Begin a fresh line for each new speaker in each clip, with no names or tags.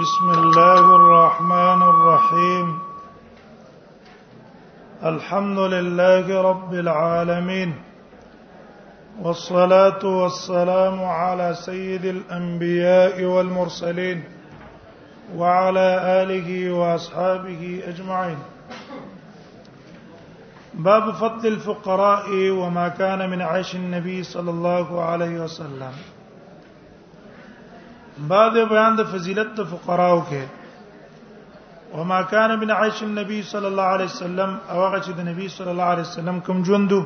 بسم الله الرحمن الرحيم الحمد لله رب العالمين والصلاه والسلام على سيد الانبياء والمرسلين وعلى اله واصحابه اجمعين باب فضل الفقراء وما كان من عيش النبي صلى الله عليه وسلم بعد بیان د فضیلت د فقراو کې وما كان من عيش النبي صلى الله عليه وسلم او هغه چې د نبی صلی الله علیه وسلم کوم ژوندو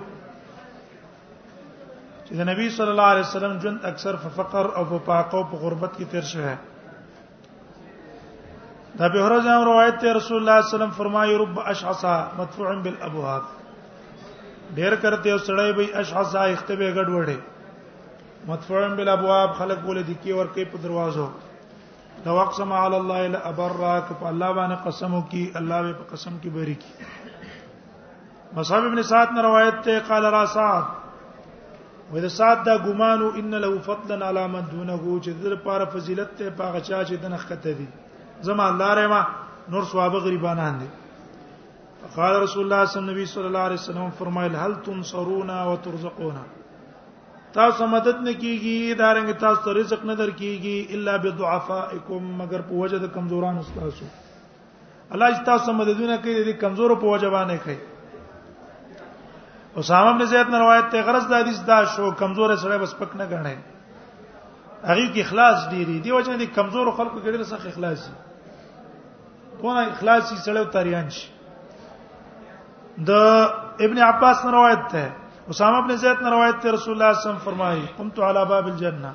چې د نبی صلی الله علیه وسلم ژوند اکثر په فقر او په پاکو او په غربت کې تیر شوی دا به هر ځای روایت ته رسول الله صلی الله علیه وسلم فرمایي رب اشعصا مدفوع بالابواب ډیر کرتے او سړی به اشعصا اختبه ګډ وړي مدفوعن بل ابواب خلق بوله دي کې ورکه په دروازو لو اقسم علی الله لابرک په الله باندې قسم وکي الله به په قسم کې بری کی مصعب ابن سعد نے روایت ته قال را سعد وې دا سعد دا ګمانو ان له فضلا علی من دونه چې در پاره فضیلت ته پاغه چا چې دنه خته دي زما الله رحمه نور ثواب غریبانان دي قال رسول الله صلی الله علیه وسلم فرمایل هل تنصرون وترزقون تاسو مدد نه کیږي دا رنګ تاسو ته رزق نه در کیږي الا بضعفائکم مگر په وجه د کمزورانو تاسو الله چې تاسو مددونه کوي د کمزورو په وجه باندې کوي اسامه بن زید نه روایت ته غرض د حدیث دا شو کمزور سره بس پک نه غنه هغه کې اخلاص ډیری دی وجه د کمزور خلکو کې ډیر سخت اخلاص دی په اخلاص سره تاریان شي د ابن عباس نه روایت ده اسامه ابن زید نه روایت ده رسول الله صلی الله علیه وسلم فرمایي قمت علی باب الجنه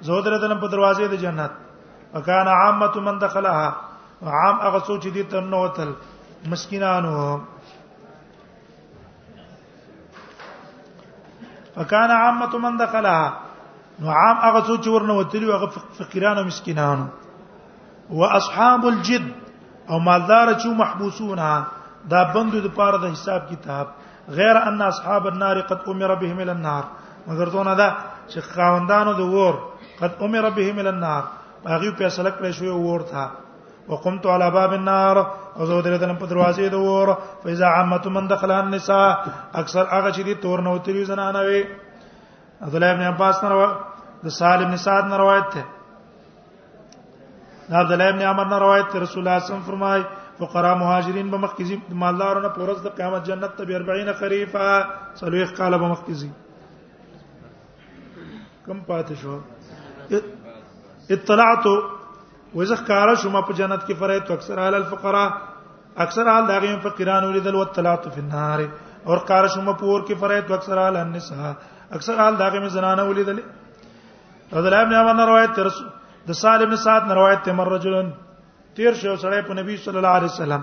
زه درته په دروازې د جنت وکانه عامه من دخلها عام هغه څوک چې دې تنه وتل مسکینانو وکانه عامه من دخلها نو عام هغه څو چې ورنه وتلی هغه فقیران او مسکینان او اصحاب الجد او مالدار چې محبوسون دا بندو د پاره د حساب کتاب غیر ان اصحاب النار قد امر بهم الى النار مگر دونه دا چې خاوندانو د ور قد امر بهم الى النار هغه فیصله کړې شوې ورته وقمت على باب النار او زه درته په دروازې د ور فاذا عامه من دخل النساء اکثر هغه چې دي تور نو تری زنانه وي عبد الله ابن عباس نه روایت د سالم نساد نه روایت ده دا عبد الله ابن عمر نه روایت رسول الله صم فرمای فقرا مهاجرین به مخکزي مالدارونه پورز د قیامت جنت ته 40 خریفه صلوخ قال به مخکزي کم پاتې شو اطلعت وزخ کار شو ما په جنت کې فرای تو اکثر اهل الفقراء اکثر اهل دغه فقیران ولیدل او تلات فی النار اور کار شو ما پور کې فرای تو اکثر اهل النساء اکثر اهل دغه من زنانه ولیدل رضی الله ابن عمر روایت تر د سالم سات روایت تمر رجلن تیر شو سړی په نبی صلی الله علیه وسلم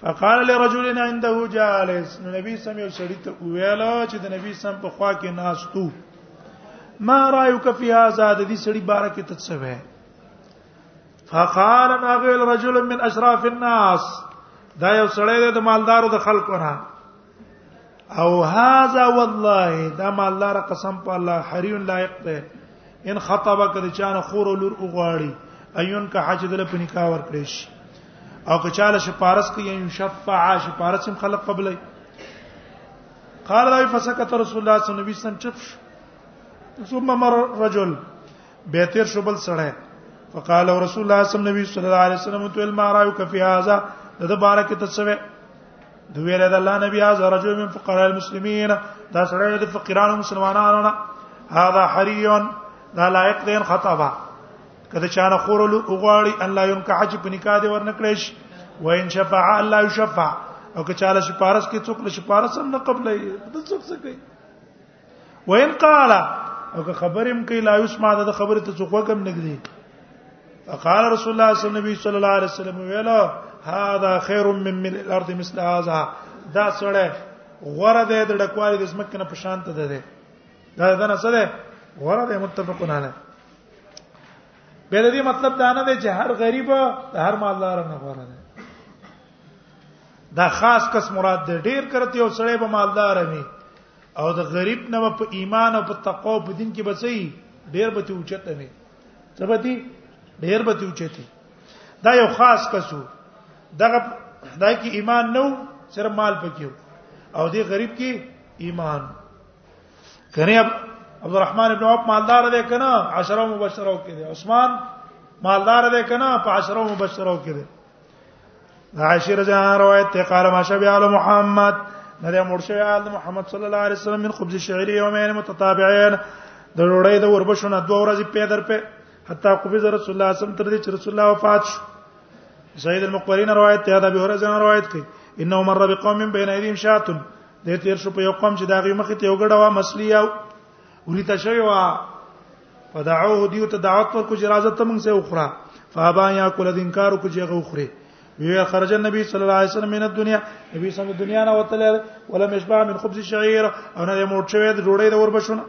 فقال لرجل عنده جالس نو نبی سم یو سړی ته ویل چې د نبی سم په خوا کې ناستو ما رايك في هذا د دې سړي باره کې ته څه وې فقال ناغل رجل من اشراف الناس دا یو سړی د مالدارو د خلکو نه او هاذا والله دا ما الله را قسم په الله حری لایق ده ان خطبه کړي چانه خور لور وغواړي ايون کا حج دل په نکاح ور کړی شي او که چاله شپارس کوي ان شفاعه شپارس هم خلق قبلای قال راي فسكت رسول الله صلى الله عليه وسلم چپ ثم مر رجل به تیر شو بل سړی فقال رسول الله صلی الله علیه وسلم نبی صلی الله علیه وسلم تو المعراج کفی هذا د بارکه تسوی دوی ویل د الله نبی از رجل من فقراء المسلمین دا سره د فقیرانو مسلمانانو نه هاذا حریون دا لایق دین خطابه کله چې انا خورلو وغواړي الله يم که حج په نکاح دې ورنکړې شي و ان شفاع الله يشفع او که چاله شپارس کې څوک لشي پارس هم نه قبلې د څوک څه کوي وان قال او که خبرم کوي لا يسمع د خبره ته څوک وکم نګدي فقال رسول الله صلی الله علیه وسلم علیه وسلم ویلا هذا خير من من الارض مثل هذا دا سره غره د ډکوالي د زمکه نه پشانت ده ده دا دا نه سره غره د متفقون علیه به دې مطلب دا نه دی چې هر غریب هر مالدار نه غره ده دا خاص کس مراد دی ډیر کرتی او سړی به مالدار وي او د غریب نه په ایمان او په تقوا او په دین کې بچي ډیر به ته اوچته وي ته به دي ډیر به ته اوچته دا یو خاص کسو دغه دا کې ایمان نو سره مال پکې او دی غریب کې ایمان کنه عبدالرحمن ابن عوف مالدار دی کنه عشره مبشره کې دی عثمان مالدار دی کنه په عشره مبشره کې دی عاشر جان روایت ته قال ما شبع على محمد نه د مرشد آل محمد صلی الله علیه وسلم من خبز شعیر یومین متتابعین د ډوړې د وربشونه دوه ورځې په در په حتا قبض رسول الله صم تر دې چې رسول الله وفات شو سید المقبرین روایت ته دا به ورځ روایت کوي انه مر بقوم بین ایدیم شاتن د تیر شو په یو قوم چې دا غي مخ ته یو ګډه وا مسلیه ورته شوی وا فدعوه دیو ته دعوت ورکو چې راځه ته موږ سه وخره فابا یا کول د انکار کو چې هغه وخره وی خرج النبي صلی الله علیه وسلم من الدنيا نبی صلی الله علیه دنیا نه وتل ولم يشبع من خبز الشعير او نه موټ شوی د ډوډۍ د وربشونه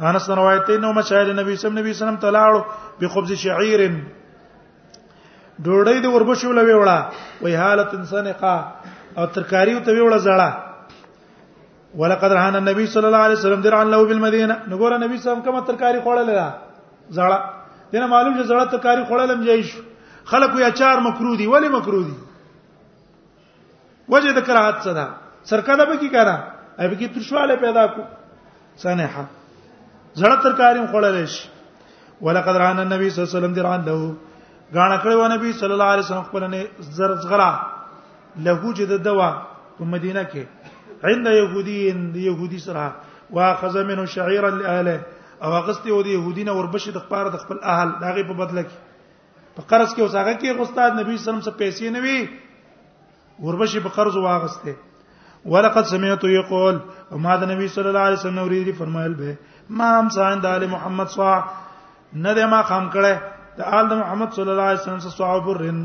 انس روایت نو مشاهد نبی صلی الله علیه وسلم تلاړو به خبز شعير ډوډۍ د وربشو لوي وړه وی حالت انسان قا او ترکاری ته وی وړه زړه ولقد رهان النبي صلی الله علیه وسلم درعا له بالمدینه نو ګوره نبی صلی الله علیه وسلم کومه ترکاری خوړل ده زړه دنه معلوم چې زړه ترکاری خوړل هم جایش خلکو یا چار مکرو دي ولی مکرو دي وجه د کراهت څه ده سرکده به کی کرا ای به کی ترشواله پیدا کو سنحه زړه ترکاری خوړل شي ولقد رهان النبي صلی الله علیه وسلم درعا له غاڼه کړو نبی صلی الله علیه وسلم خپل نه زر زغرا له چې د دوا په مدینه کې عند يهودي د يهودي سره واخذ منه شعيرا لاهله او غسته و د يهودینه وربشه د خپل د خپل اهل دغه په بدله کې په قرض کې اوساګه کې استاد نبی صلی الله علیه وسلم څخه پیسې نه وی وربشه په قرض واغسته ولقد سمعت يقول وما د نبی صلی الله علیه وسلم ورېدي فرمایل به ما هم سان د محمد صلی الله نه د ما خام کړه د آل د محمد صلی الله علیه وسلم سره صحابه رن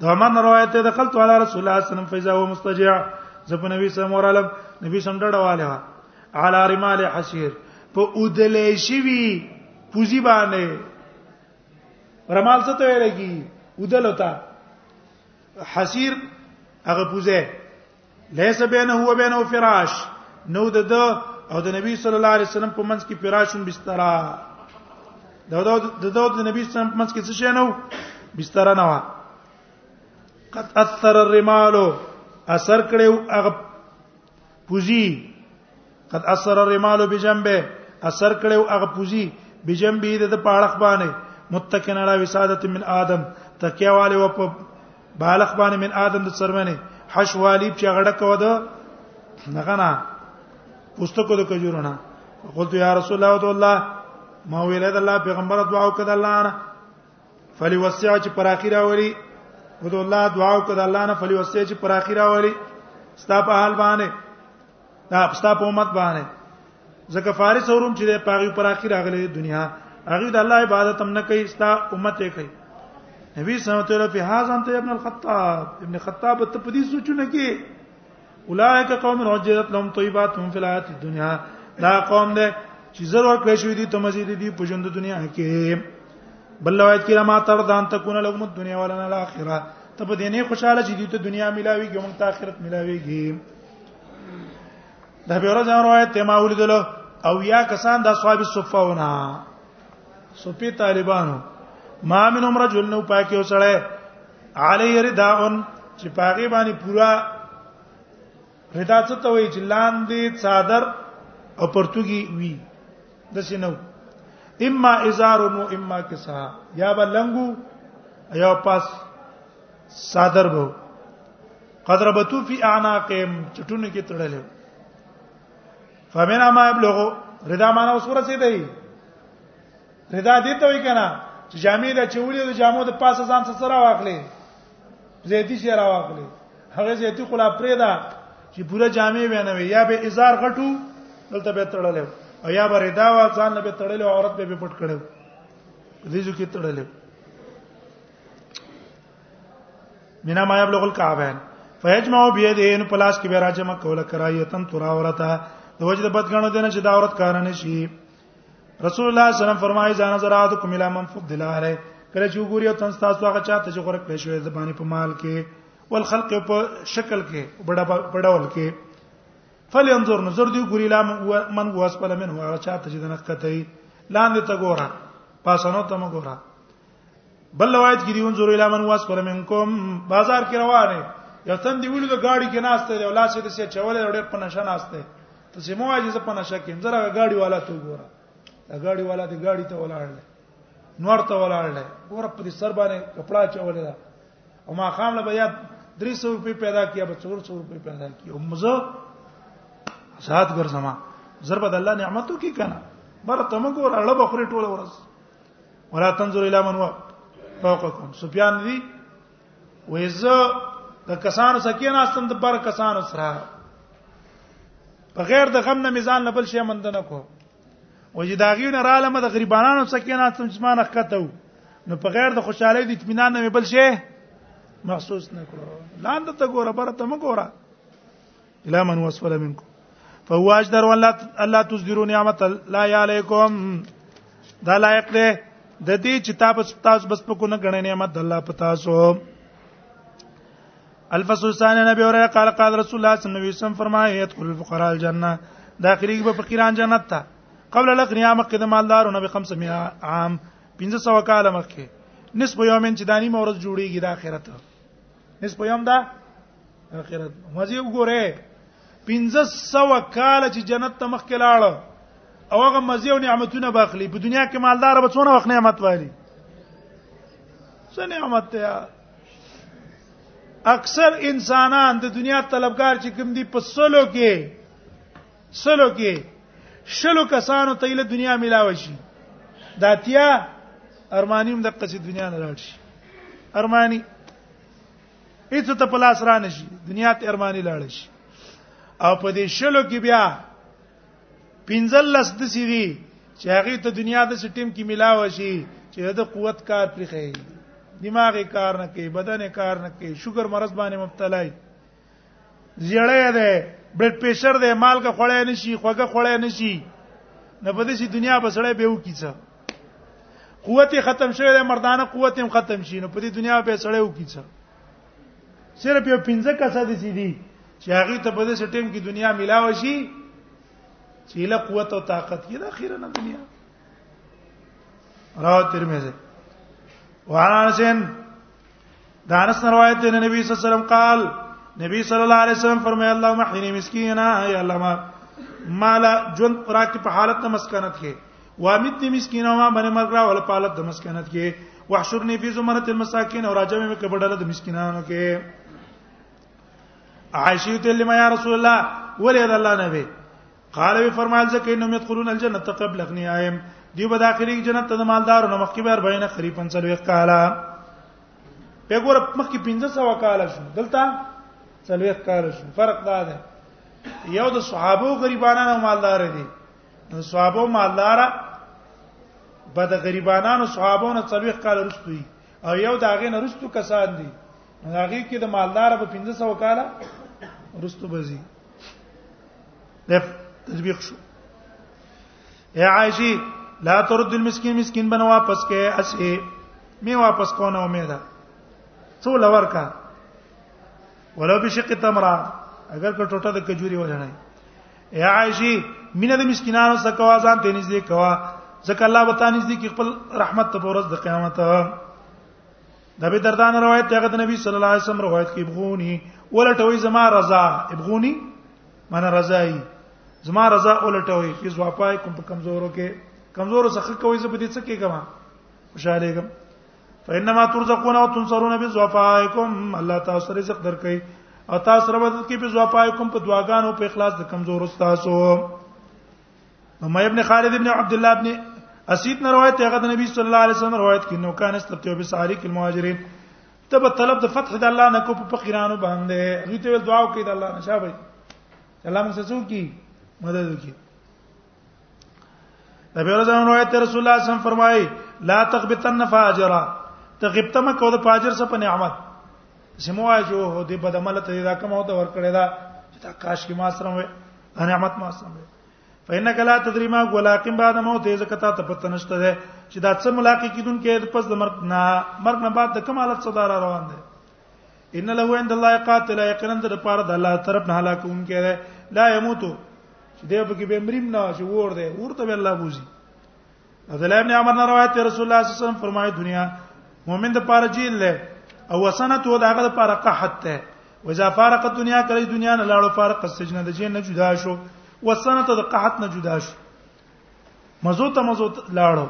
د عمر روایت ده دخلت علی رسول الله صلی الله علیه وسلم فیزا هو مستجع زپ نبی صلی الله علیه وسلم نبی سم ډډه واله علی رمال حسیر په اودلې شوی پوزی باندې رمال څه ته ویل کی اودلوتا حسیر هغه پوزه ليس بينه هو بينه فراش نو د او د نبی صلی الله علیه وسلم په منځ کې فراشون بستر دا د د د نبی صلی الله علیه وسلم په منځ کې څه شی نو بستر نه و قد اثر الرمال اثر کړو هغه پوزي قد اثر الرمال بجنبه اثر کړو هغه پوزي بجنبه د پاړخ باندې متکن علی وسادت من ادم تکیا والے و په بالخ باندې من ادم د سرمنه حش والیب چې غړه کو ده نغه نه پوستکو د کجورونه قلت یا رسول الله تو الله ما ویل د الله پیغمبر دعا وکړه الله نه فلی وسع چې پر اخیره وری ودو الله دعا وکړه الله نه فلی وسع چې پر اخیره وری ستا په حال باندې دا پستا په امت باندې ځکه فارس اوروم چې د پاغي پر اخر اغله دنیا هغه د الله عبادت هم نه کوي ستا امت یې کوي نبی صلی الله علیه وسلم په هاذ انت ابن الخطاب ابن خطاب ته په دې سوچونه کې اولائک قوم رجلت لهم طیبات هم فی الحیات الدنیا دا قوم ده چې زر ور کړی شوی دي ته مزید دي په ژوند دنیا کې بل روایت کې ما تر دان تکونه لهم الدنیا ولنا الاخره ته په دې نه خوشاله چې دې ته دنیا ملاويږي هم ته آخرت ملاويږي د بیره ځان روایت ته ما ولیدل او یا کسان د اصحاب صفونه صفی طالبانو ما من عمر جل نو پاکي وسړې علی رداون چې پاګې باندې پورا ردا څه ته وی چې لاندې صادر او پرتګي وی د سينو اما ازار و اما کسا یا بلنګو یا پاس صادر بو قدربتو فی اعناقهم چټونه کې تړلې فمن ما یبلغو رضا معنا اوس ورسې دی رضا دې ته وی کنه چې جامې د چولې د جامو د پاسه ځان سره واخلې زیتی شي را واخلې هغه زیتی خلا پرې دا چې پوره جامې وینه وي یا به ازار غټو دلته به تړلې او یا به رضا وا ځان به تړلې عورت به پټ کړو دې ځکه تړلې مینا ما یبلغ الکعبین فیجمع بيدین پلاس کې به راجمه کوله کرایتن ترا ورته د وجد بدګنو دینه چې دا عورت کارنه شي رسول الله صلی الله علیه وسلم فرمایي ځان زرات کوم الا من فضل علی کله چې وګوري او تنس تاسو هغه چاته چې غره کړی شوی زبانی په مال کې والخلق په شکل کې بڑا بڑاول کې فلینظر نظر دی ګوري لا من هو اسفل منه هغه چاته چې دنه کته لاندې ته ګوره پاسانو ته مګوره بل روایت کې دی انظر الى من واسفل منکم بازار کې روانه یو تن دی ولید گاډي کې ناشته دی ولا چې دسه چولې ډېر په نشه ناشته ته سمو واجی زه په نشه کې زرا گاډي والا ته ګوره دا گاډي والا دی گاډي ته ولاړل نور ته ولاړل ګوره په دې سر باندې کپڑا چولې دا او ما خام له بیا 300 روپے پیدا کیا به 400 روپے پیدا کیا او مزه سات ګرځما ضرب د الله نعمتو کې کنه بر تمګور اړه بخری ټوله ورځ ولا تنظر الى من هو فوقكم سفيان دي وېزه د کسانو سکین استم د بار کسانو سره بغیر د غم نه میزان لبل شي مند نه کو وجداغیونه را لمه د غریبانو سکین استم چې ما نه کته نو په غیر د خوشحالي د اطمینان نه بل شي محسوس نه کړو لاندې ته ګوره برته م ګوره الا من وسفل منکم فهو اجدر ولا الله تصدروا نعمت الله علیکم دا لایق دی د دې چې تاسو تاسو بس په کو نه غنې نعمت د الله پتا سو الفصل الثاني نبی اوره قال قال رسول الله صلی الله علیه وسلم فرمایي يدخل الفقراء الجنه داخلي به فقيران جنت ته قبل الاغنياء مخکې د مالدارو نبی 500 عام 1500 کال مخکې نصف یومین چې دانی مورز جوړیږي د اخرت نصف یوم دا اخرت مزه وګوره 1500 کال چې جنت ته مخ کې لاړ او هغه مزه او نعمتونه باخلی په دنیا کې مالدار به څونه وخت نعمت وایي څه نعمت ته اکثر انسانان د دنیا طلبګار چې کوم دي په سلو کې سلو کې شلو کسانو ته له دنیا ملاوي شي داتیا ارمانیم د قصې دنیا نه لاړ شي ارمانی هیڅ ته پلاس را نشي دنیا ته ارمانی لاړ شي او په دې شلو کې بیا پنځل لس د سې دي چې هغه ته دنیا د سټیم کې ملاو شي چې د قوت کار پرې خي دماغي کار نه کوي بدن کار نه کوي شوګر مرض باندې مبتلا وي زیړې ده بلډ پريشر ده مالګه خړې نشي خوګه خړې نشي نه په دې دنیا بسړې به وکیسه قوت ختم شوی ده مردانه قوت هم ختم شي نو په دې دنیا به سړې وکیسه صرف یو پنځه کسه دي سي دي چې هغه ته په دې ټیم کې دنیا ملاوي شي چې له قوت او طاقت کې د اخیره نه دنیا راو ترمذی وعن انس دا انس روایت دی نبی صلی الله علیه وسلم قال نبی صلی الله علیه وسلم فرمای الله محنی مسکینا یا الله ما مالا جون راک په حالت د مسکنت کې وامیت مسکینا ما باندې مرګ را ول په حالت د مسکنت کې واحشرنی فی زمرة المساکین او راجم می کبډل د مسکینانو کې عائشہ ته لما یا رسول الله ولې الله نبی قال وی فرمایل ځکه انهم يدخلون الجنه قبل اغنیاهم دی به داخلي جنت ته مالدارو نو مخکې به 40 خریفن سلوي قالا په ګور مخکې 1500 کال شو دلته څلويخ کال شو فرق دا دی یو د صحابه غریبانو مالدار دي نو صحابه مالدار بد غریبانو صحابه نه څلويخ کال رسوي او یو داغه نه رسو کسان دي هغه کې د مالدار په 1500 کال رسو بزي د تطبیق شو اے عائشی لا ترد المسکین مسکین بن واپس کې اسی می واپس کو نه امید څو لور کا ولو بشق تمرا اگر که ټوټه د کجوري وځنای اے عائشی مینه د مسکینانو سره کوا ځان ته نږدې کوا ځکه الله وتا نږدې کې خپل رحمت ته ورځ د قیامت د به دردان روایت هغه د نبی صلی الله علیه وسلم روایت کې بغونی ولټوي زما رضا ابغونی من رضای زما رضا ولټوي په ځوابای کوم په کمزورو کې کمزورو څخه کوي زه په دې څه کې کما خوشاله ګم فإنما ترزقون وتنصرون بضعفائكم الله تاسو رزق درکې او تاسو سره مدد کوي په ضعفائكم په دعاګانو په اخلاص د کمزورو تاسو نو ابن خالد ابن عبد الله ابن اسید نه روایت هغه د نبی صلی الله علیه وسلم روایت کې نو کان استتیو بساریک المهاجرین ته به طلب د فتح د الله نه کو په فقیرانو باندې غیته ول دعا وکړي د الله نه شابه الله موږ څه کی مدد وکړي نبی رضوان روایت رسول الله صلی الله فرمایي لا تغبطن فاجرا تغبط مکو د فاجر سره په نعمت سموا جو هو دې بدعمل ته دا کوم هو ته ور کړی دا چې تا کاش کې ما سره وې نعمت ما سره وې فإنك لا تدري ما غلاقم بعد موت اذا کتا ته پته نشته ده چې دا څه ملاقات کیدون کې پس د مرګ نه مرګ نه بعد د کمالت صدا را روان ده ان له عند الله قاتل یقینا د پاره د الله طرف نه هلاکون کې ده لا يموت چې دی په کې به مریم نه چې ور ده ورته به الله بوزي عبد الله ابن عمر روایت رسول الله صلی الله علیه وسلم فرمایي دنیا مؤمن د پاره جیل له او وسنت و داغه د پاره قحط ته وجا فارق دنیا کړی دنیا نه لاړو فارق السجن د جیل نه جدا شو وسنت د قحط نه جدا شو مزو ته مزو لاړو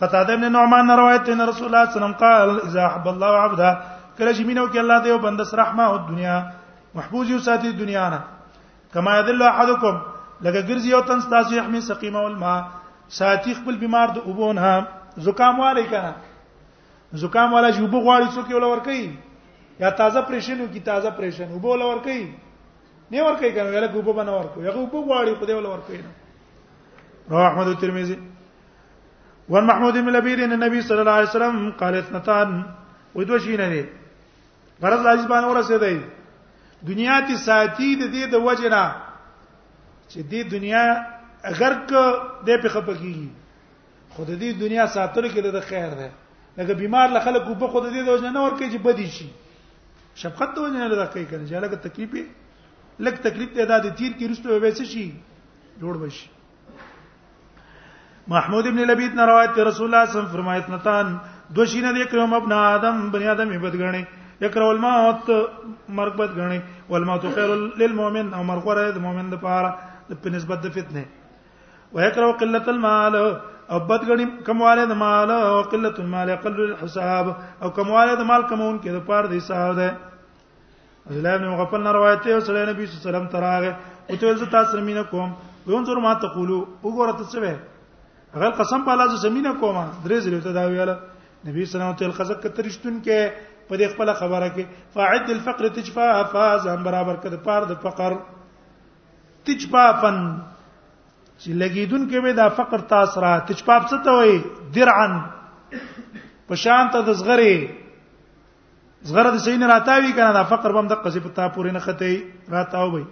قتاده ابن نعمان روایت ان رسول الله صلی الله علیه وسلم قال اذا احب الله عبدا کله چې مينو کې الله ته یو بند سره رحمه او دنیا محفوظ یو ساتي دنیا نه کما یدل احدکم لکه ګرځي یو تن تاسو یحمی سقیمه والما ساتي خپل بیمار د وبون ها زکام والے کنه زکام والا جوب غواړي څوک یو لور کوي یا تازه پریشنو کی تازه پریشن وبو لور کوي نه ور کوي کنه ویل کوبه بنه ور کوي هغه وبو غواړي خدای ولور کوي رواه احمد او ترمذی وان محمود بن لبيد ان النبي صلى الله عليه وسلم قال اثنتان ودوشين دي غرض عزیز باندې ورسېدای دنیا تی ساتي د دې د وجنا چې دې دنیا اگر که دې په خپګي خو د دې دنیا ساتلو کې د خیر ده لکه بیمار له خلکو په خود دې د وجنا نه ورکه چې بدی شي شفقت د وجنا له کوي کنه چې لکه تکلیف لکه تکلیف ته دا د تیر کې رسټو به څه شي جوړ بشي محمود ابن لبید نے روایت تے رسول اللہ صلی اللہ علیہ وسلم فرمایت نتان دو شینه دې کړم ابن آدم بنی آدم یې بدګنی یکره الموت مرګ بدګنی والموت خیر للمؤمن او مرګ غره د مؤمن لپاره د په نسبت د فتنه ويكره قله المال او بدګنی کمواله د مال او قله المال قل الحساب او کمواله د مال کمون کې د پاره د حساب ده الله ابن مغفل نه روایت دی او صلی الله علیه وسلم تراغه او ته زه تاسو سره مینه کوم وینځور ما ته قولو وګوره ته څه وې غل قسم په الله زه زمينه کوم درې زلو ته دا ویاله نبی صلی الله علیه وسلم خزق ترشتون کې په دې خپل خبره کې فاعد الفقر تجفا فاز هم برابر کړ پار د فقر تجفا فن چې لګیدون کې به دا فقر تاسو را تجفا څه ته وای درعن په شان ته د زغری زغره د سین راتاوی کنه دا فقر بم د قصې پتا پورې نه خته راتاو وي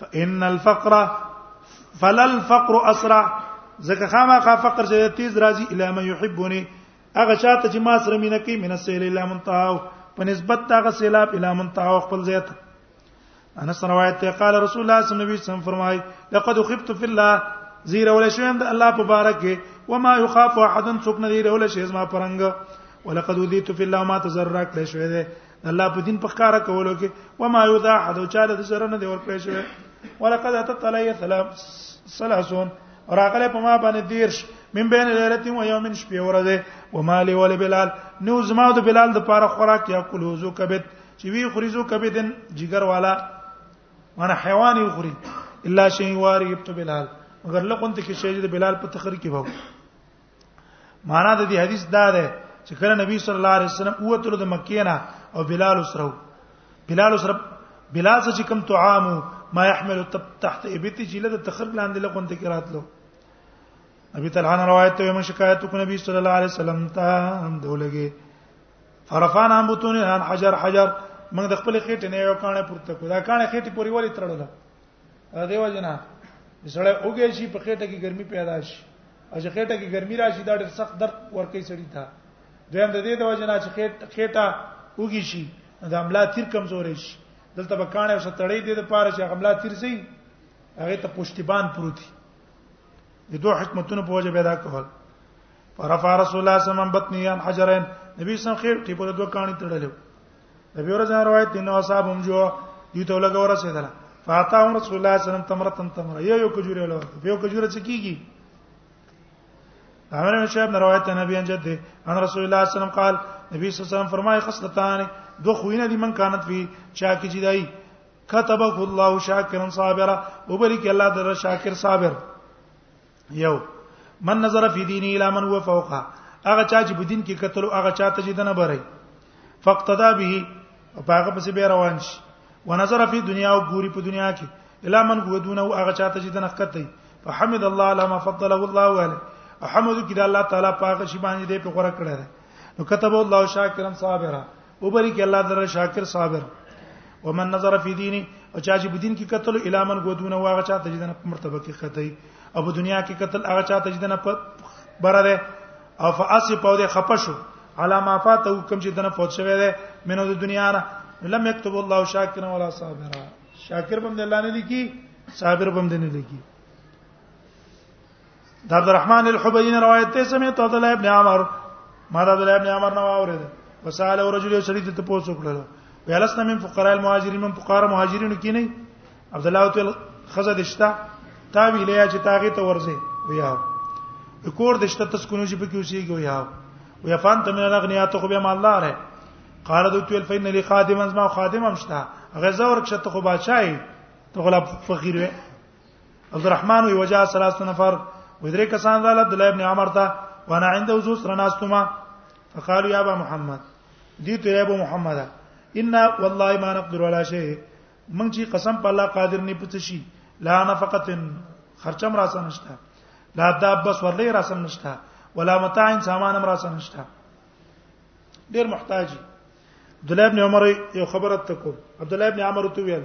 فان الفقر فلا الفقر اسرع زکه خامہ خا فقر چې تیز راځي الا ما يحبني هغه چاته چې ما سره مینه کوي من سیل الا منتهاو په نسبت هغه سیلاب الا منتهاو خپل ځای ته انس روایت ته قال رسول الله صلی الله علیه وسلم فرمای لقد خفت فی الله زیر ول شوم د الله په باره کې وما يخاف احد څوک نه دی ول شي زما پرنګ ولقد ودیت فی الله ما تزرع کړی شوی دی الله په دین په ښکارا کولو کې وما یذا احد چاله د زره نه دی ور کړی شوی ولقد اتت علی ثلاث سلاسون راغله په ما باندې دیرش من بین لیلتی و یوم شپې ورځه و مالی ول بلال نو زما د بلال د پاره خوراک یا کلوزو کبت چې وی خریزو کبدن جګر والا معنی حیوان یې خوري الا شی واری یبت بلال مگر لقون ته کې شی د بلال په تخر کې وو معنا د دې حدیث دا ده چې کله نبی صلی الله علیه وسلم اوتلو د مکې نه او بلال سره بلال سره بلال چې کوم طعام ما يحمل تحت ابتی چې له تخر لاندې لقون ته کې راتلو ابي طلحه روایت ته مې شکایت وکړ نبی صلی الله علیه وسلم ته هم دولګي فرفان هم بتون ان حجر حجر موږ د خپل خېټې نه یو کانه پورته کو دا کانه خېټې پوری ولی تړله دا دیو جنا سړی اوګه شي په خېټه کې ګرمي پیدا شي او چې خېټه کې ګرمي راشي دا ډېر سخت درد ورکې سړی ته دویم د دې د وجنا چې خېټه خېټه اوګي شي د عملا تیر کمزورې شي دلته به کانه وسه تړې دې د پاره چې عملا تیر سي هغه ته پښتیبان پروتي د دوه حکمتونو په وجه پیدا کول فرفع رسول الله صلی الله علیه وسلم بطنیان حجرین نبی صلی الله علیه وسلم خیر ټیپو دوه کانی تړلو نبی ورځ روایت دین او صاحب هم جو دي ته لګور رسیدل فاتا رسول الله صلی الله علیه وسلم تمرتن تمر یو یو کجوره له یو کجوره څه کیږي عمر بن شعیب روایت نبی ان جد ان رسول الله صلی الله علیه وسلم قال نبی صلی الله علیه وسلم فرمای خصلتان دو خوینه دي من کانت فی چا کی جدای كتبه الله شاكرا صابرا وبلك الله در شاكر صابر یو من نظر فی دینه الی من هو فوقه هغه چا چې په دین کې قتل او هغه چا ته چې دنه بره فقتدا به او هغه پسې به روان شي ونظر فی دنیا او ګوري په دنیا کې الی من هو دونه او هغه چا ته چې دنه قتل فحمد الله على ما فضله الله عليه احمد کی دا الله تعالی پاک شی باندې دې په غره کړه نو كتب الله شاکرا صابرا وبرک الله در شاکر صابر ومن نظر فی دینی او چا چې بدین کې قتل الامن غودونه واغه چا تجدنه په مرتبه کې قتل او په دنیا کې قتل هغه چا تجدنه په بره ده او فاسف او ده خپشو علامه فاتو کوم چې دنه فوت شوی ده منو د دنیا نه لم یكتب الله شاکرا ولا صابرا شاکر بم الله نه لیکي صابر بم نه لیکي د عبدالرحمن الحبین روایت ته سمې ته د ابن عمر ما د ابن عمر نو اورید وسال او رجل سړي ته پوسو کړل ویلس نمن فقراء المهاجرین من فقراء مهاجرین کې نه عبد الله تعالی خزه دشتا تا وی لیا چې تاغه ته ورځي ویا کور دشتا تسکونو چې پکې اوسېږي ویا ویا فان ته من الاغنیا ته خو به مال الله ره قال دو تل فین لی خادم از ما خادم امشتا غزا ورکشت خو بادشاہي ته غلا فقیر وې عبدالرحمن وی وجا ثلاث نفر ودرې کسان را عبد الله ابن عمر ته وانا عنده زو سره ناستما فقالوا يا ابا محمد دي ته ابو محمد ان والله ما نقدر ولا شيء من چې قسم په الله قادر نه پڅ شي لا نفقت خرچم را سنشتا لا دابس ورلې را سنشتا ولا متاع سامان را سنشتا ډیر محتاجی عبد الله ابن عمر یو خبره تکو عبد الله ابن عمر تو ویل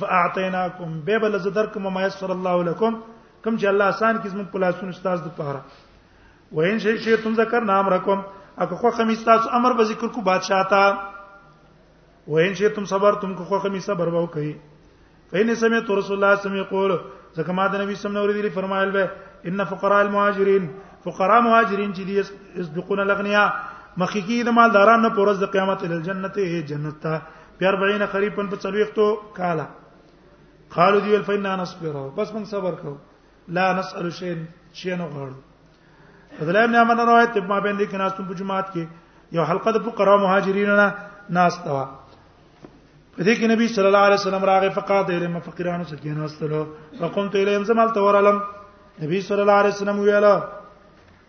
فاعطيناكم به بل زدرکم ما يسر الله لكم کوم چې الله آسان کې زموږ پلاسون استاد د پاره وین شي شي تم ذکر نام رقم اګه خو خمیس تاسو امر به ذکر کو بادشاہ تا وین شي تم صبر تم کو خو خمیس صبر وو کوي فین سمع تو رسول الله سمع قول ځکه ما د نبی سم نور دی فرمایل به ان فقراء المهاجرین فقراء مهاجرین چې دي یسبقون الاغنیاء مخکې د مالدارانو پورز د قیامت ال جنت جنت ته بیا 40 قریبا په څلويختو کاله قالو دی فینا نصبر بس من صبر کو لا نسأل شيء شيء نه غواړو عبدالله ابن عمر روایت ته ما بین دي کناس په جمعات کې یو حلقه د فقرا مهاجرین نه ناس توا په دې کې نبی صلی الله علیه وسلم راغی فقات اله مفقرانو څخه کیناستلو وقمت الیهم زمال تورلم نبی صلی الله علیه وسلم ویلا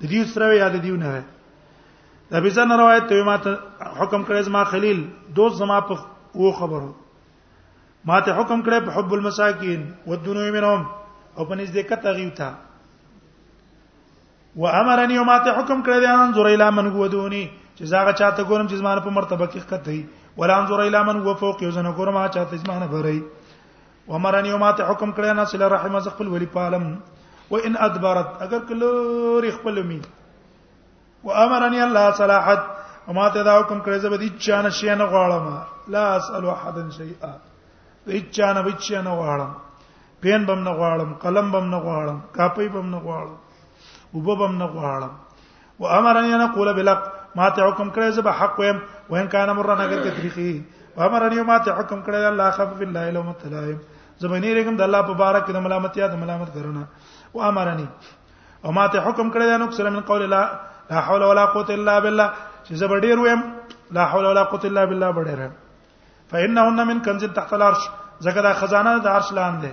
د دې سره یا د دیونه ده د بيزن روایت ته ما حکم کړی زما خلیل دوست زما په وو خبرو ما ته حکم کړی په حب المساکین ودونو منهم او په نږدې کته غیوتا و امرني ما ته حکم کړی دی ان زور اله من ودونی چې زاغه چاته ګورم چې زما په مرتبه کې خکته وي ولا ان زور اله من و فوق یو زنه ګورم چاته زما نه بری ومرن یومات حکم کړی نه صلی رحم از خپل ولی پالم و ان ادبرت اگر کله ری خپل می و امرنی الله صلاحت وما ته دا حکم کړی زه به دې چا نه شي نه غواړم لا اسال احد شیئا دې چا نه به چی نه غواړم پین بم نه غواړم قلم بم نه غواړم کاپی بم نه غواړم وببم نه غواړم وامرني ان اقول بالحق ما ته حکم کړی زه به حق ویم وین کان مرنا اگر کې تریخي وامرني ما ته حکم کړی الله خف بالله لو متلایم زبنی رقم د الله په بارک د ملامتیا د ملامت کرنا وامرني او ما ته حکم کړی نو سره من قول لا لا حول ولا قوت الا بالله چې زه به ډیر ویم لا حول ولا قوت الا بالله به ډیر فانهن من کنز تحت العرش زګدا خزانه د عرش لاندې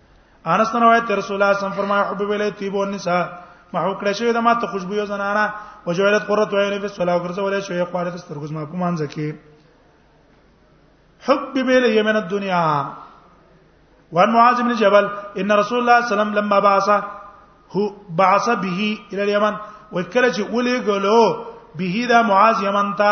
انس روایت تر رسول الله صلی الله علیه وسلم فرمایي حب ویلې طيب النساء محو کړی شوی د ما ته خوشبوې زنانه وجوالت قرۃ عین فی الصلاه ګرځولې شوی خو عارف سترګز ما په مانځ کې حب بیل یمن الدنیا وان معاذ بن جبل ان رسول الله صلی الله علیه وسلم لما بعث هو بعث به الى اليمن وکړه چې ولې ګلو به دا معاذ یمن ته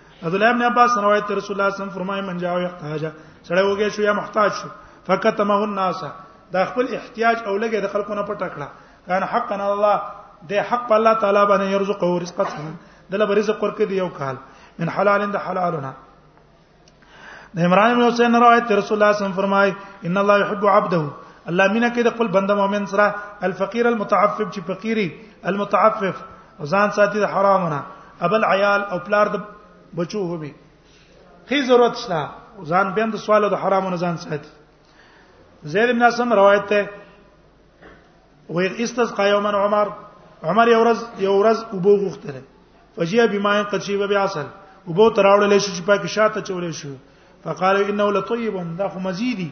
عبد الله ابن عباس روایت تر رسول الله صلی الله علیه وسلم فرمایي من جاء یحتاج سره وګه شو یا محتاج شو فکتمه الناس دا خپل احتیاج او لګي د خلکو نه پټ کړه کان حقا الله د حق الله تعالی باندې يرزق او رزق څنګه دله برزق ورکړي دی یو کال من حلال د حلالنا د عمران بن حسین روایت رسول الله صلی الله علیه وسلم فرمای ان الله يحب عبده الله مینا کې د خپل بنده مؤمن سره الفقير المتعفف چې فقيري المتعفف او ځان ساتي د حرامونه ابل عیال او پلار د بچو هوبي هي ضرورت شته ځان بند سوال د حرامونه ځان ساتي زید بن اسلم روایت ته وی استسقى يوما عمر عمر یو ورځ یو ورځ وبو غوښتل فجيء بما قد شيب بعسل وبو تراوړل شي چې پاکه شاته چولې شو فقال انه لطيب دا خو مزيدي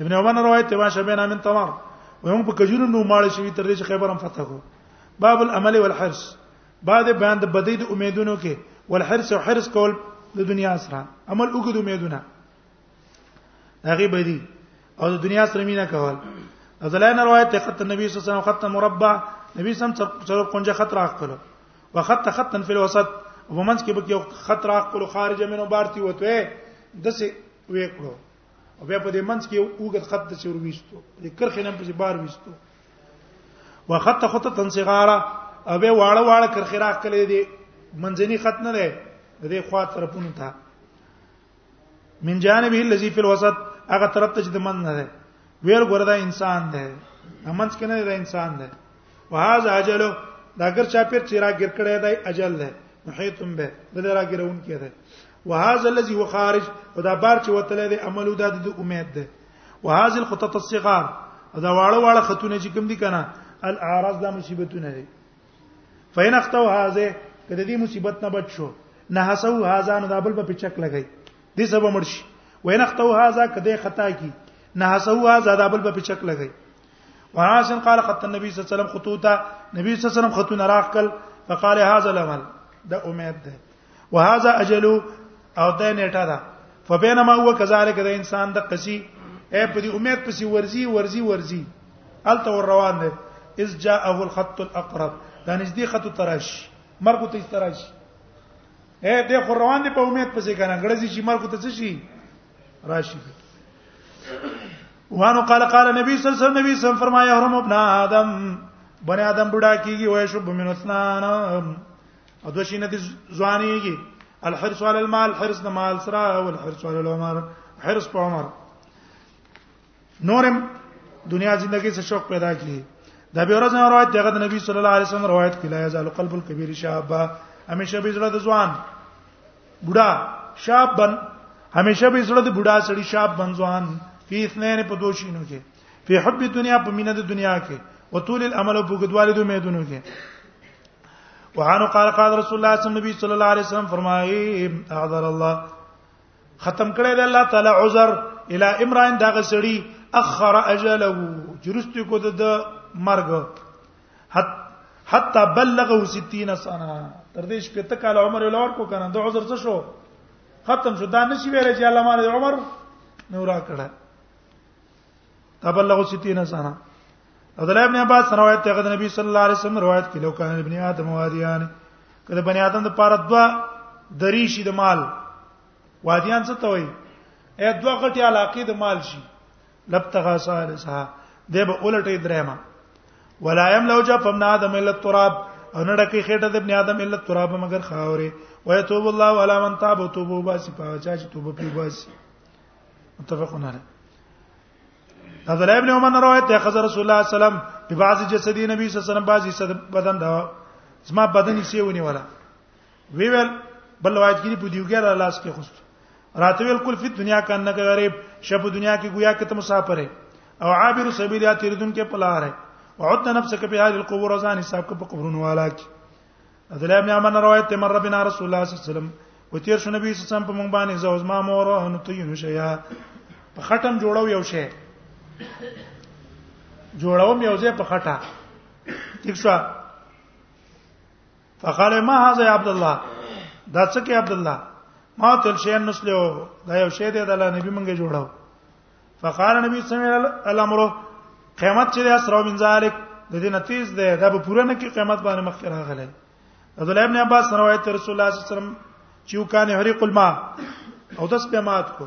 ابن عمر روایت ته واشه بنا من تمر وهم په کجورو نو مال شي تر دې چې خیبر هم فتح کو باب العمل والحرص بعد بیان د بدی د امیدونو کې والحرص او حرص کول د دنیا سره عمل وګد امیدونه هغه بدی او د دنیا سره مینا کول ازلای نه روایت خط نبی صلی الله علیه وسلم خط مربع نبی سم څلور کنجه خط راخ کړو وخط خطا فی الوسط ومنځ کې به یو خط را خپل خارج منو بارتی وته دسه وې کړو او بیا په دې منځ کې اوګت خط د چور ویستو د کرخې نن په بار ویستو وخط خط تنصغارا او به واړه واړه کرخې راخ کړې دي منځنی خط نه دی د دې خوا طرفونو ته من جانبه الذي في الوسط هغه طرف ته چې د من نه ده ویل ګوردا انسان ده همنس کې نه ده انسان ده وهذا اجل دا اگر چا پیر چې راګر کړی دی اجل ده محیتم به بل راګرون کې ده وهذا الذي هو خارج او دا بار چې وتل دی عملو د امید ده وهذه الخطط الصغار دا واړه واړه خطونه چې کوم دي کنه الاعراض دا مصیبتونه دي فین اختو هاذه کله دې مصیبت نه بچ شو نه حسو هاذا نو دابل په چک لګی دې سبا مرشي وین اختو هاذا کده خطا کی نه حسو هاذا دابل په چک لګی وعاصم قال خط النبي صلى الله عليه وسلم خطوطا نبی صلی الله علیه وسلم خطونه راخل فقال هاذا العمل دا امید ده وهذا اجل او دا نیټه ده فبينما هو كذلك د انسان د قصي اے په دې امید پسې ورزي ورزي ورزي الته ور روان دي اذ جاءه الخط الاقرب دا نږدې خط تراش مرګ ته تراش اے دې خو روان دي په امید پسې کنه غړځي چې مرګ ته څه شي راشي وانو قال قال نبی صلی الله علیه وسلم نبی صلی فرمایا حرم ابن آدم بنی آدم بډا کیږي وای شو بمن اسنان او د شینه د ځوانيږي الحرص على المال حرص د مال سره او الحرص على العمر حرص په عمر نورم دنیا ژوندۍ څخه شوق پیدا کړي دا به ورځ نه روایت دغه د نبی صلی الله علیه وسلم روایت کړي لا یزال قلب الكبير شابا همیشه به زړه د ځوان بوډا شابن همیشه به زړه د بوډا سړي شاب بنځوان فی اثنين په دوشینو کې په حب دنیا په مینه د دنیا کې وطول الامل او بوګدوالي د امیدونو کې وحانو قال قال رسول الله صلی الله علیه وسلم صلی الله علیه وسلم فرمایي اعذر الله ختم کړی دی الله تعالی عذر الی امران دا غسړي اخر اجله جرست کو د مرګ حتا بلغه 60 سنه تر دې شپې ته کال عمر لور کو کنه د عذر څه شو ختم شو دا نشي ویل چې الله مال عمر نورا کړه تبلغ 60 سنه عبد الله ابن عباس روایت ته د نبی صلی الله علیه وسلم روایت کړي لو کان ابن آدم وادیان کله بنی آدم د پاره دوا دریشي د مال وادیان څه ته وایي اې دوا غټي علاقې د مال شي لبتغا سالسها دی به اولټې درېما ولا يملو جا فمن آدم الا التراب او نه ډکه خېټه د ابن آدم الا التراب مگر خاورې ويتوب الله على من تاب توبه باسي پاچا چې توبه پی باسي متفقون علیه عبد الله ابن عمر روایت دی خزر رسول الله صلی الله علیه وسلم په بعضی جسدی نبی صلی الله علیه وسلم بعضی صد بدن دا زما بدن یې سیونی ولا وی ویل بل روایت کې په دیوګر الله اس کې خوست راته ویل کل فی دنیا کا نه غریب شپ دنیا کې گویا کې ته مسافر او عابر سبیل یا تیردون کې پلار ہے وعد نفسك في هذه القبور ځان حساب کو په قبرونو والا کې عبد الله بن عمر روایت ته مر ربنا رسول الله صلی الله علیه وسلم و تیر شو نبی صلی الله علیه وسلم په مونږ باندې زوز ما مور ان تین شیا په خټم جوړو یو شی جوړوم یو ځای په خټه ٹھیک شو فقال ما هذا يا عبد الله دا څه کې عبد الله ما تل شی نسلو دا یو شی دی د الله نبی مونږه جوړو فقال نبی صلی الله علیه وسلم الامر قیامت چې اسرو من ذلک د دې نتیز ده دا به پوره نه کې قیامت باندې مخ راغلی عبد الله ابن عباس روایت رسول الله صلی الله علیه وسلم چې وکانه حریق الماء او داس په مات کو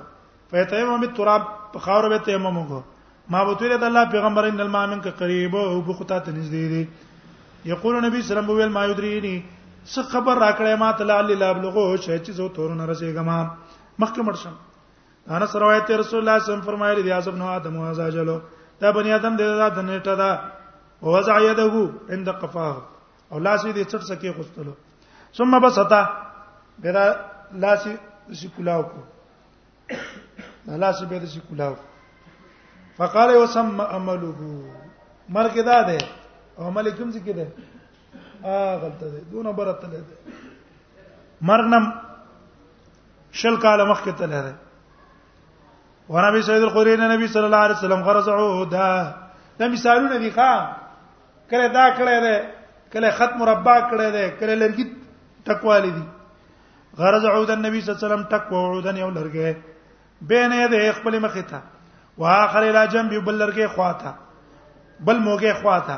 فیتیمم من التراب په خاور به تیمم وکړو ما بوتویل د الله پیغمبر ان الماء منک قریب او بخطا ته نږدې دي یقول نبی صلی الله علیه وسلم ویل ما یدرینی څه خبر راکړې ما ته لعل لا بلغو شې چې زه تورونه رسېګم مخکې مرشم انا روایت رسول الله صلی الله علیه وسلم فرمایلی دی اعظم نو ادم او ازاجلو دا بنی ادم د ذات نیټه ده ووضع يده عند قفاه او لاس دې چټ سکه خوستلو ثم بسطا بدا لاس شي کلاو کو لاس به دې شي کلاو فقال وسم عمله مرګ دا ده او عمل کوم څه کې ده ا غلطه ده دونه برته ده مرګ نم شل کاله مخکې ته لري ورابي سید القرین نبی صلی الله علیه وسلم غرض عودا دا مثالونه دي ښا کله دا کړه ده کله خط مربع کړه ده کله لرګي ټکوالې دي غرض عودا نبی صلی الله علیه وسلم ټکو عودا یو لرګي بین یې خپل مخ ته واخر الی جنب بل لرګي خواته بل موګه خواته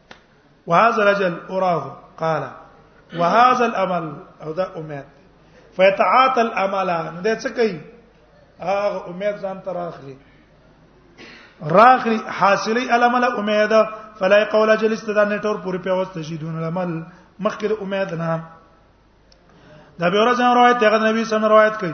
وهذا رجل اراه قال وهذا الامل او دا امید فيتعاطى الامل نو دا څه کوي هغه امید ځان تر اخلي راخلی حاصلی الامل امید فلا قول جلست دا نټور پوری په واسطه شي دون الامل مخکې امید نه دا به ورځ روایت هغه نبی سم روایت کوي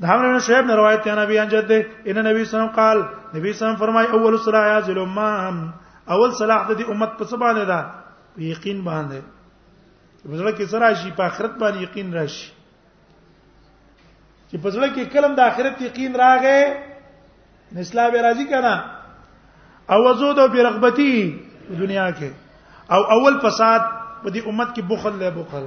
د حمل بن شعیب روایت دی نبی ان جده ان نبی صلی الله علیه وسلم قال نبی صلی الله علیه وسلم فرمای اول صلاح یا ظلم اول صلاح د امت په سبا نه ده په یقین باندې بزړه کې سره شي په آخرت باندې یقین راشي چې بزړه کې کلم د آخرت یقین راغې اسلام راضي کنا او وزود او برغبتی دنیا کې او اول فساد په دې امت کې بخل له بخل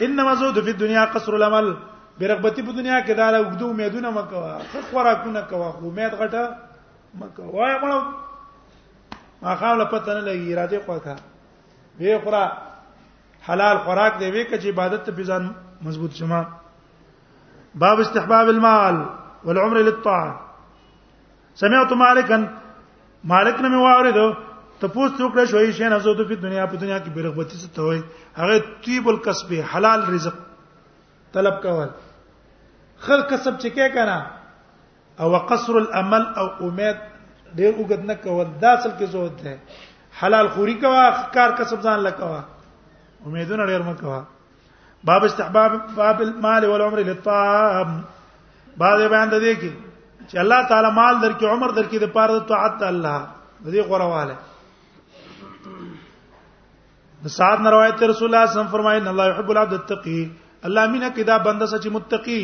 انما زود فی الدنيا قصر العمل برغبتی په دنیا کې دا له وګدو امیدونه مکوا خو خوراکونه کوا خو امید غټه مکوا وای مړ ما خام له پته نه لګی اراده خوکا وی خورا حلال خوراک دی وی کچ عبادت ته بيزان مضبوط شمه باب استحباب المال والعمر للطاعه سمعت مالکن مالک نه مې واوریدو ته پوس وکړه شوې شي نه زوته په دنیا په دنیا کې برغبتی څه توي هغه طیب الکسب حلال رزق طلب کول خل کسب چې کې کنه او قصر الامل او امید ډیر وګد نه کول دا اصل کې زوت ده حلال خوري کوا کار کسب ځان لکوا امیدونه ډیر مکوا باب استحباب باب المال والعمر للطعام بعد بیان د دې کې چې الله تعالی مال درکې عمر درکې د پاره د طاعت الله د دې غوړواله د سات نه روایت رسول الله صلی الله علیه وسلم فرمایي ان الله يحب العبد التقي الله مینا کې دا بنده سچ متقي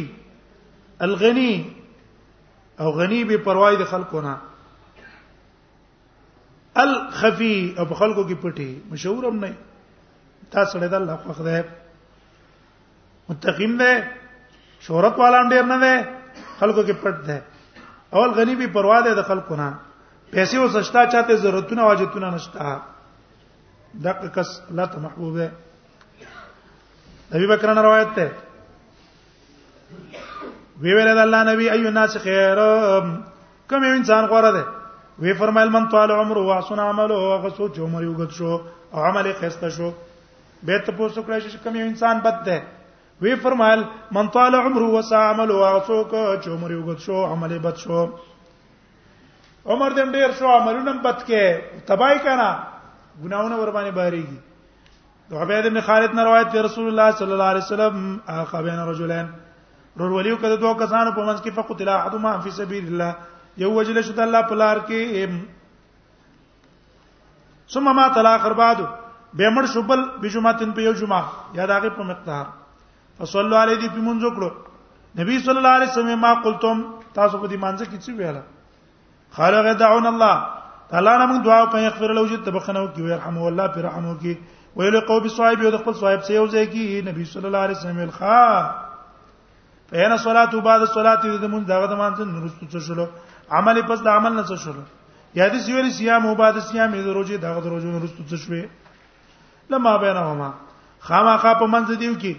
الغني او غني به پروايي د خلکو نه الخفي او په خلکو کې پټي مشهور هم نه تا سره د الله خوښ ده متقیم ده شهرت والا ډیر نه ده خلکو کې پټ ده اول غنی به پروا ده د خلکو نه پیسې او سشتا چاته ضرورتونه واجتونه نشتا دغه کس الله ته محبوب ده نبی بکر نه روایت ده وی ویل الله نبی ایو ناس خیر کوم انسان غوړه ده وی فرمایل من طال عمره واحسن عمله هغه سوچ عمر یو غت شو او عمل خسته شو به ته پوسو کړی چې کوم انسان بد ده وی فرمایل من طال عمره وسع عمله هغه سوچ چې عمر یو غت شو عمل بد شو عمر دې ډیر شو عملونه بد کې تبای کنا ګناونه ور باندې باريږي د عبید بن خالد نه روایت دی رسول الله صلی الله علیه وسلم اخا بین رجلین رور ولیو کده دوه کسانو په منځ کې فقط لا احد ما فی سبیل الله یو وجل شو د الله په لار کې ثم ما تلا اخر بعد به مړ شو بل بجمعتن په یو جمعه یا داغه په مقدار فصلوا علی دی په منځ کړو نبی صلی الله علیه وسلم ما قلتم تاسو په دې منځ کې څه ویاله خالق دعون الله تعالی نه موږ دعا کوي اغفر له وجود تبخنو کی ويرحمه الله پر رحمو کی ویل قو به صاحب یو د خپل صاحب سره یو ځای کی نبی صلی الله علیه وسلم الخا فین صلات بعد صلات د مون دغه د مانځ نورستو څه شلو عمل پس د عمل نه څه شلو یا د سیوري صيام او بعد صيام د روزي دغه د روزو نورستو څه شوي لما بینهما خامخا په منځ دیو کې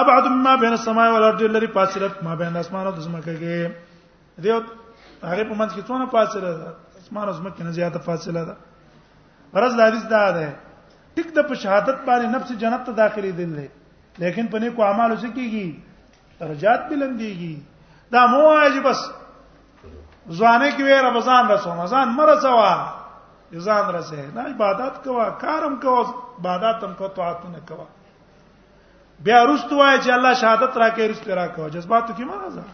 ابعد مما بین السماء والارض لري پاسره ما بین اسمان او د زمکه کې دیو هغه په منځ کې څونه فاصله ده اسمان از مکه نه زیاته فاصله ده غرض د حدیث دا ده ټیک د په شهادت باندې نفس جنت ته داخلي دل دی لیکن په نیکو اعمالو څخه کیږي درجات بلنديږي دا مو واجب بس ځوانه کې وې رمضان رسو رمضان مرسوا ځان رسه نه عبادت کوا کارم کوا عبادت هم کو طاعت نه کوا بیا رستو وای چې الله شهادت راکې رستو راکو جذباتو کې ما غزا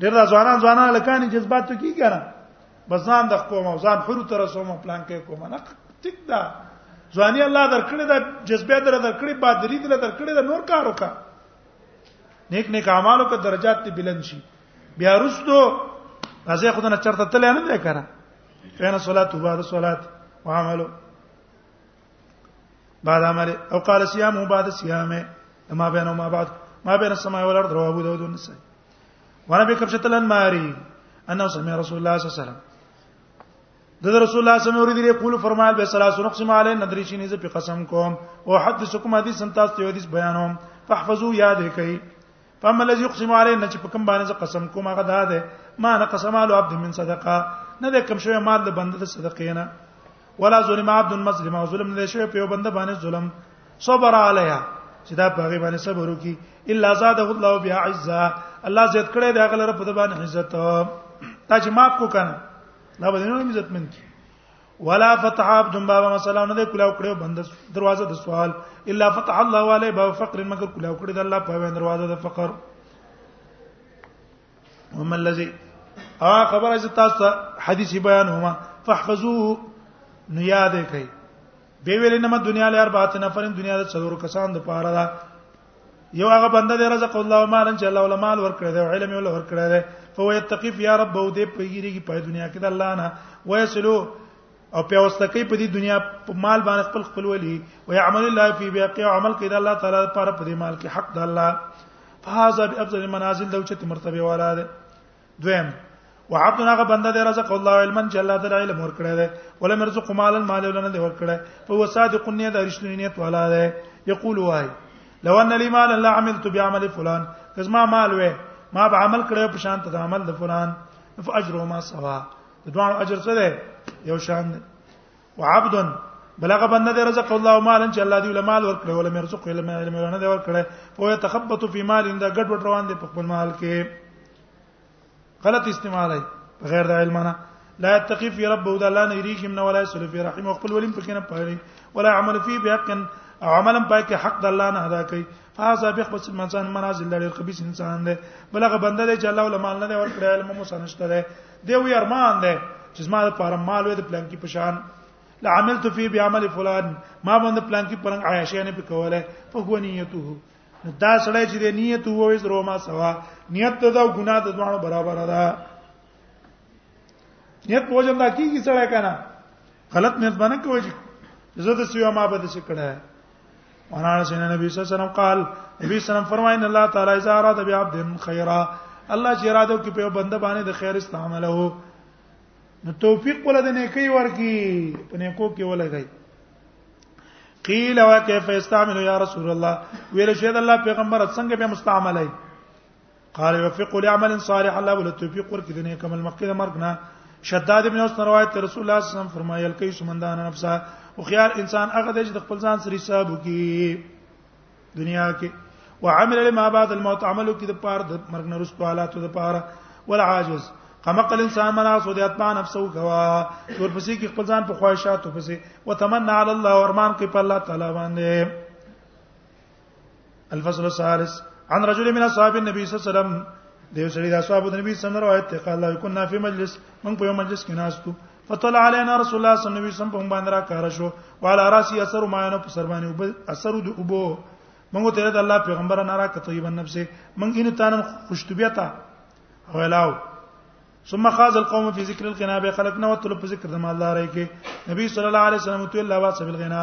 ډیر دا ځوانان ځوانان لکانې جذباتو کې کړه بزان د کومه ځان حر تر رسومه پلان کې کومه نه ټیک دا ځواني الله درکړي دا جذبه در درکړي بادری در درکړي دا نور کار وکا نیک نیک اعمالو کې درجات ته بلند شي بیا رستو راځي خدای نه چرته تل نه دی کړه فینا صلات و بعد صلات وعملو بعد عمل او قال صيام بعد صيام ما بين وما بعد ما بين السماء والارض رواه ابو داود والنسائي وانا بكبشه الانماري انه سمع رسول الله صلى الله عليه وسلم د رسول الله صلی الله علیه وسلم ورته یقول فرمایل به سلاس نقسم علی ندری شینې ز په قسم کوم او حدثکم حدیث سنتاس ته حدیث بیانوم فاحفظوا یاد کړئ فما الذي يقسم عليه نه چې په کوم باندې قسم کوم هغه دا ده ما نه قسم على عبد من صدقه نه ده کوم شوی مال د بنده د صدقې نه ولا ظلم عبد مظلم او ظلم نه شوی په بنده باندې ظلم صبر عليها چې دا په باندې صبر وکي الا زاده الله بها عزا الله زیات کړی دا غلره په باندې عزت تا چې ماف کو کنه دا به نه عزت من کی ولا فتح عبد باب مثلا نه کلاو کړو بند دروازه د سوال الا فتح الله علی باب فقر مگر کلاو کړی د الله په دروازه د فقر هم الذي ا خبر از تاسو حدیث بیان هما فاحفظوه نو یاد کړئ به ویل نه دنیا لار باطن فرن دنیا د څلور کسان د پاره ده یو هغه بنده دی رزق الله مالن چې الله علماء ورکړي دی او علم یې ورکړي دی فهو یتقی یا رب او دې پیګریږي په دنیا کې د الله نه ویسلو او په واستکې په دې دنیا په مال باندې خپل خپل ولي او يعمل الله فی بیاقع عمل کې د الله تعالی لپاره په دې مال کې حق د الله فهذا بافضل المنازل دوچت مرتبه والا ده دویم وعبد هغه بنده دی رزق الله علما چې الله تعالی علم ورکړی دی ولا مرزق مالا مال ولنه دی ورکړی په وصادق نیت رښتینی نیت والا دی یقول وای لو ان لي مال الله عملت بعمل فلان کزما مال وې ما به عمل کړو په شان ته عمل د فلان فاجرهما سوا د دوه اجر څه دی یو شان دی وعبد بلغه بنده دې رزق الله مالا چې الله دې له مال ورکړي ولا مې رزق له مال نه دې ورکړي په تخبط فی مال اند ګډ وډ روان دي په خپل مال کې غلط استعمال دی غیر د علم نه لا يتقي في ربه ده لا نريك من ولا يسل في رحمه خپل ولیم پکې نه پاره ولا عمل فيه بحق عملا پاکه حق د الله نه ادا کوي هاذا بخ بس المنسان منازل لري خبيث انسان دی بلغه بنده دی چې الله ولا مال نه دی ورکړی علم مو سنشته دی دی وی ارمان دی چې زما د پاره مال وې د پلان کې پشان لا عملت فی بعمل فلان ما باندې پلان کې پرنګ عایشه نه پکوله فهو نیته دا سړی چې د نیت وې زرو ما سوا نیت ته دا ګناه د دوانو برابر ده نیت پوجن دا کیږي سړی کنه غلط نیت باندې کوی چې زه د سیوا ما به د څه کړه انا سن نبی صلی الله علیه وسلم قال نبی صلی الله فرمایي ان الله تعالی اذا اراد بعبد خیرا الله چې اراده کوي په بنده باندې د خیر استعماله نو توفیق ولده نه کوي ورکی په نه کو کې ولګي قیل وکيف استعمل یا رسول الله ویل شه د الله پیغمبر څنګه به مستعملای قال يوفق لعمل صالح الله ول توفیق ورکړي د نیک عمل مخکې د مرګ نه شداد ابن اوس روایت رسول الله صلی الله علیه وسلم فرمایل کوي سمندان نفسه او خيار انسان هغه دی چې د خپل ځان سره حساب وکړي دنیا کې وعمل لما بعد الموت عملو کې د پاره د مرګ نه رسو حالاتو د پاره ولا عاجز قمقل انسان منا سودیات پا نفسو کوا تور پسې کې خپل ځان په خواهشاتو پسې وتمنى على الله ورمان کوي په الله تعالی باندې الفصل الثالث عن رجل من اصحاب النبي صلى الله عليه وسلم دیو سړي د اصحاب د نبی سم روایت ته قال لا كنا في مجلس من په یو مجلس کې ناستو فطل علينا رسول الله صلى الله عليه وسلم په باندې را کار شو وعلى راسي اثر ما نه په سر باندې اثر د ابو موږ ته د الله پیغمبر نه را کته یبن نفس موږ ان تان خوشتبیتا ولاو ثم خاز القوم في ذكر الغنا به خلقنا وتل په ذکر د مالداري کې نبی صلی الله علیه وسلم تو الله واسب الغنا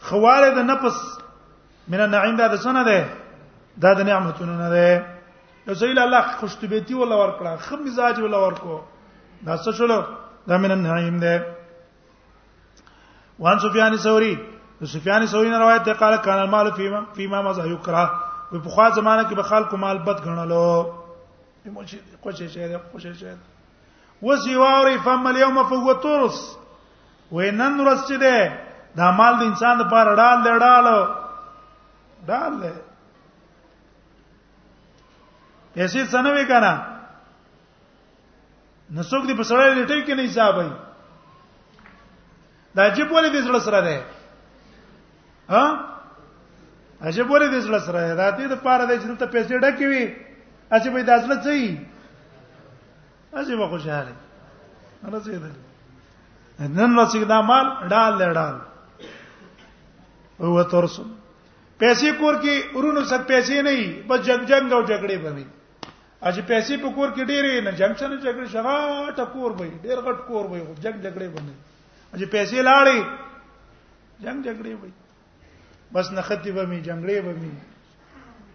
خواله د نفس من النعیم دا د سنه ده دا د نعمتونو نه ده رسول الله الله خوشتبيتي ولا ورکړه خم مزاج ولا ورکو دا څه شول دا من النعیم ده وان سفیان ثوری سفیان ثوری نه روایت ده قال کان المال فيما فيما مزه یکره په خوا زمانہ کې به خلکو مال بد غنلو موږ کوشش کوي کوشش کوي وسی واوري فم اليوم فهو ترس وینن ورځ چې ده دا مال د انسان لپاره ډال دی ډال ډال دی پیسې څنګه وکنه نو څوک دې په سړی لټي کې نه حساب وي دا جيب ولې دې سره سره ده ها عجب ولې دې سره سره ده دا دې د پاره دې چې ته پیسې ډکې وي اسی به داسله چي اځي به خوشاله رسیدل نن رسید دا مال ډال لړال هو ترسم پیسې کور کې ورونو سره پیسې نه وي بس جنگ جنگ او جګړې به وي اج پیسې په کور کې ډېرې نه جنگ څنګه جګړه شغا ټکور به ډېر غټ کور به جنگ جګړې به نه اج پیسې لاړې جنگ جګړې به بس نختی به می جنگړې به می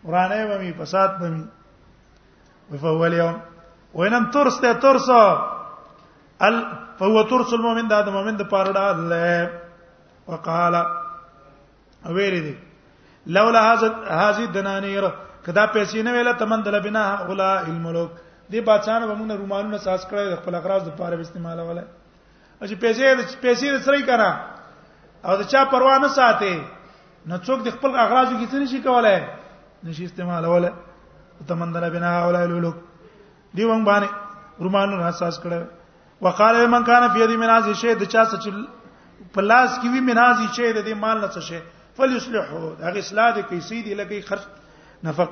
ورانه به می فساد به می فهو اليوم وینم ترس ته ترس ال فهو ترس المؤمن دا د مؤمن د پاره دا الله وقال اویر دي لولا هذا هذه دنانير کدا پیسې نه ویله تمن دل بنا اولا الملوک دی بادشاہ به موږ رومانونه ساز کړی د خپل اغراض لپاره استعمالوله چې پیسې پیسې سره کنا او دا چا پروا نه ساتي نو څوک د خپل اغراضو کې څه نشي کولای نشي استعمالوله تمندل بنا اولای لولک دی ومن باندې رومانو حساس کړه وقال من كان في يدي مناز شيء د چا سچ پلاس کې وی مناز شيء د دې مال نه څه شي فليصلحه هغه اصلاح د کیسې دی لکه خرج نفق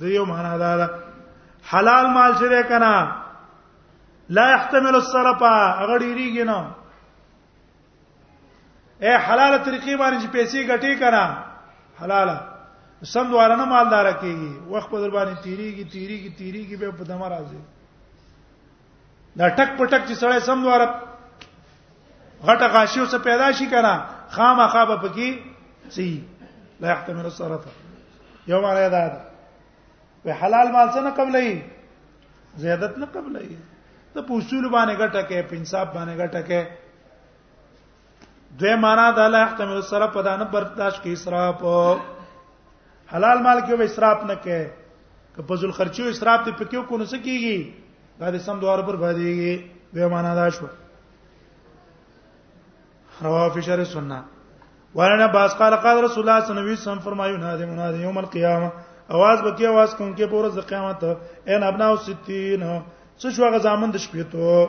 د یو معنا دا ده حلال مال چې ده کنه لا يحتمل الصرف هغه ډیریږي نه اے حلال طریقې باندې چې پیسې ګټې کړه حلاله سم دواره نه مالدار کیږي وخت په در باندې تیریږي تیریږي تیریږي به په دمر راځي دا ټک په ټک چې سړی سم دواره غټه غاشي او څه پیدا شي کنه خامخا به پکې سي لا يحتمل الصرف یو معنی دا ده په حلال مال څخه نه قبلې زیادت نه قبلې ته په اصول باندې غټه کې په انصاف باندې غټه کې دوی معنا دا لا احتمال السرف په دانه برداشت کې اسراف حلال مال کې به اسراف نه کې که په ذل خرچو اسراف ته پکې کو نه سکیږي دا د سم دوار پر باندې به معنا دا شو رواه فی شر سنه ورنه باس قال قال رسول الله صلی الله علیه وسلم فرمایو نه د مناد یوم القیامه اواز بکی اواز کوم کې پورز قیامت ان ابنا 60 څه شو غزامن د شپې ته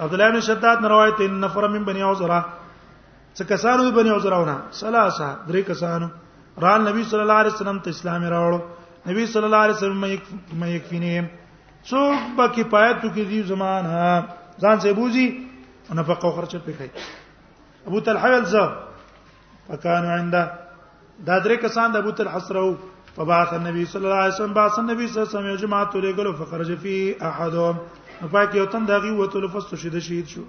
عبد الله بن شداد روایت ان نفر من بني عذرا څه کسانو د بني عذراونه ثلاثه درې کسانو را نبی صلی الله علیه وسلم ته اسلام راوړو نبی صلی الله علیه وسلم مې یکفینه څوک به کفایت کوي دی زمان ها ځان سه بوزي نفقه خرچه پکې ابو طلحه الزه فکانو عنده دا درې کسان د ابو تل حسرو فبعث النبي صلی الله علیه وسلم بعث النبي صلی الله علیه وسلم جماعت لګل فخرج فی احدهم پاک یو تن دغه وته لفظ شهید شهید شو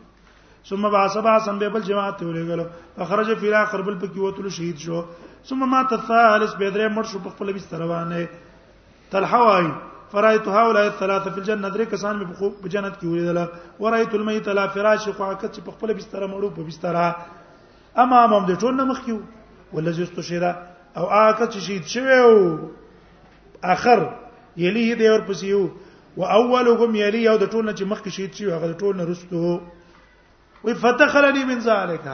ثم بعث بعثا ببل جماعت لګل فخرج فی الاخر بل پکې وته شهید شو ثم مات الثالث به درې مړ شو په خپل بستر باندې تلحوای فرایت هؤلاء الثلاثه فی الجنه درې کسان په خوب په جنت کې ولیدل ورایت المیت لا فراش خو عکس په خپل بستر مړو په بستر امام هم د ټول مخ کیو ولذي استشهد او آکه چې شهید شوی او اخر یلی دی ور پسې یو و اولهم یلی او د ټول نه چې مخکې شهید شوی هغه د ټول نه رستو وی فتخلنی من ذالک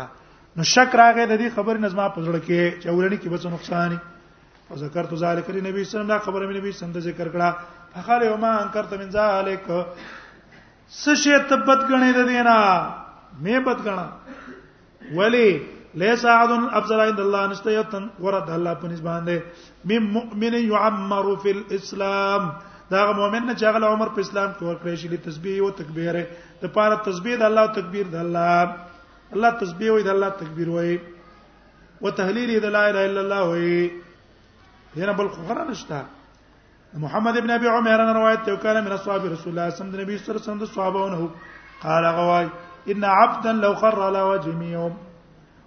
نو شک راغی د دې خبر نظم په زړه کې چې اولنی کې بس نقصان او ذکرت ذالک لري نبی صلی الله علیه وسلم دا خبره مې نبی صلی الله علیه وسلم ذکر کړه فقال یوما انکرت من ذالک څه شی ته بد غنې د دینه مې بد غنا ولی ليس احد افضل عند الله نشته یتن ورد الله په نسبت باندې مم مؤمن يعمر في الاسلام دا مؤمن نه چاغله عمر په اسلام کې ورکړی شي تسبیح او تکبیر د پاره تسبیح د الله تکبیر د الله الله تسبیح وي د الله تکبیر وي وتهلیل د لا اله الا الله وي هنا بل خبره نشته محمد ابن ابي عمر رن روایت ته کړه من اصحاب رسول الله صلی الله علیه وسلم د صحابهونه قال غوای ان عبدا لو خر على وجه يوم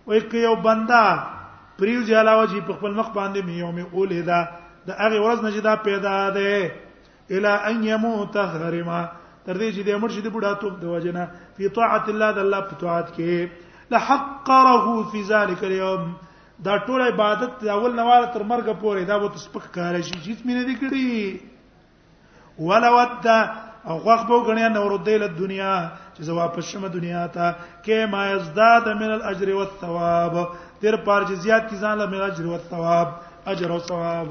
وای که یو بندا پریو دی علاوه چې په خپل مخ باندې می یوم اولې دا د هغه ورځ نه چې دا پیدا ده الا ان يموت هرما تر دې چې د مرشد بډا توپ د وجنه په طاعت الله د الله په طاعت کې لحقره في ذلك اليوم دا ټول عبادت د اول نواله تر مرګ پورې دا وته سپک کار شي چې هیڅ مینه دي کړی ولا ود او خوخ بو غنیا نور د دنیا چې زه واپس شم دنیا ته کې ما یزداد من الاجر والثواب تر پار چې زیات کی ځان له اجر او ثواب اجر او ثواب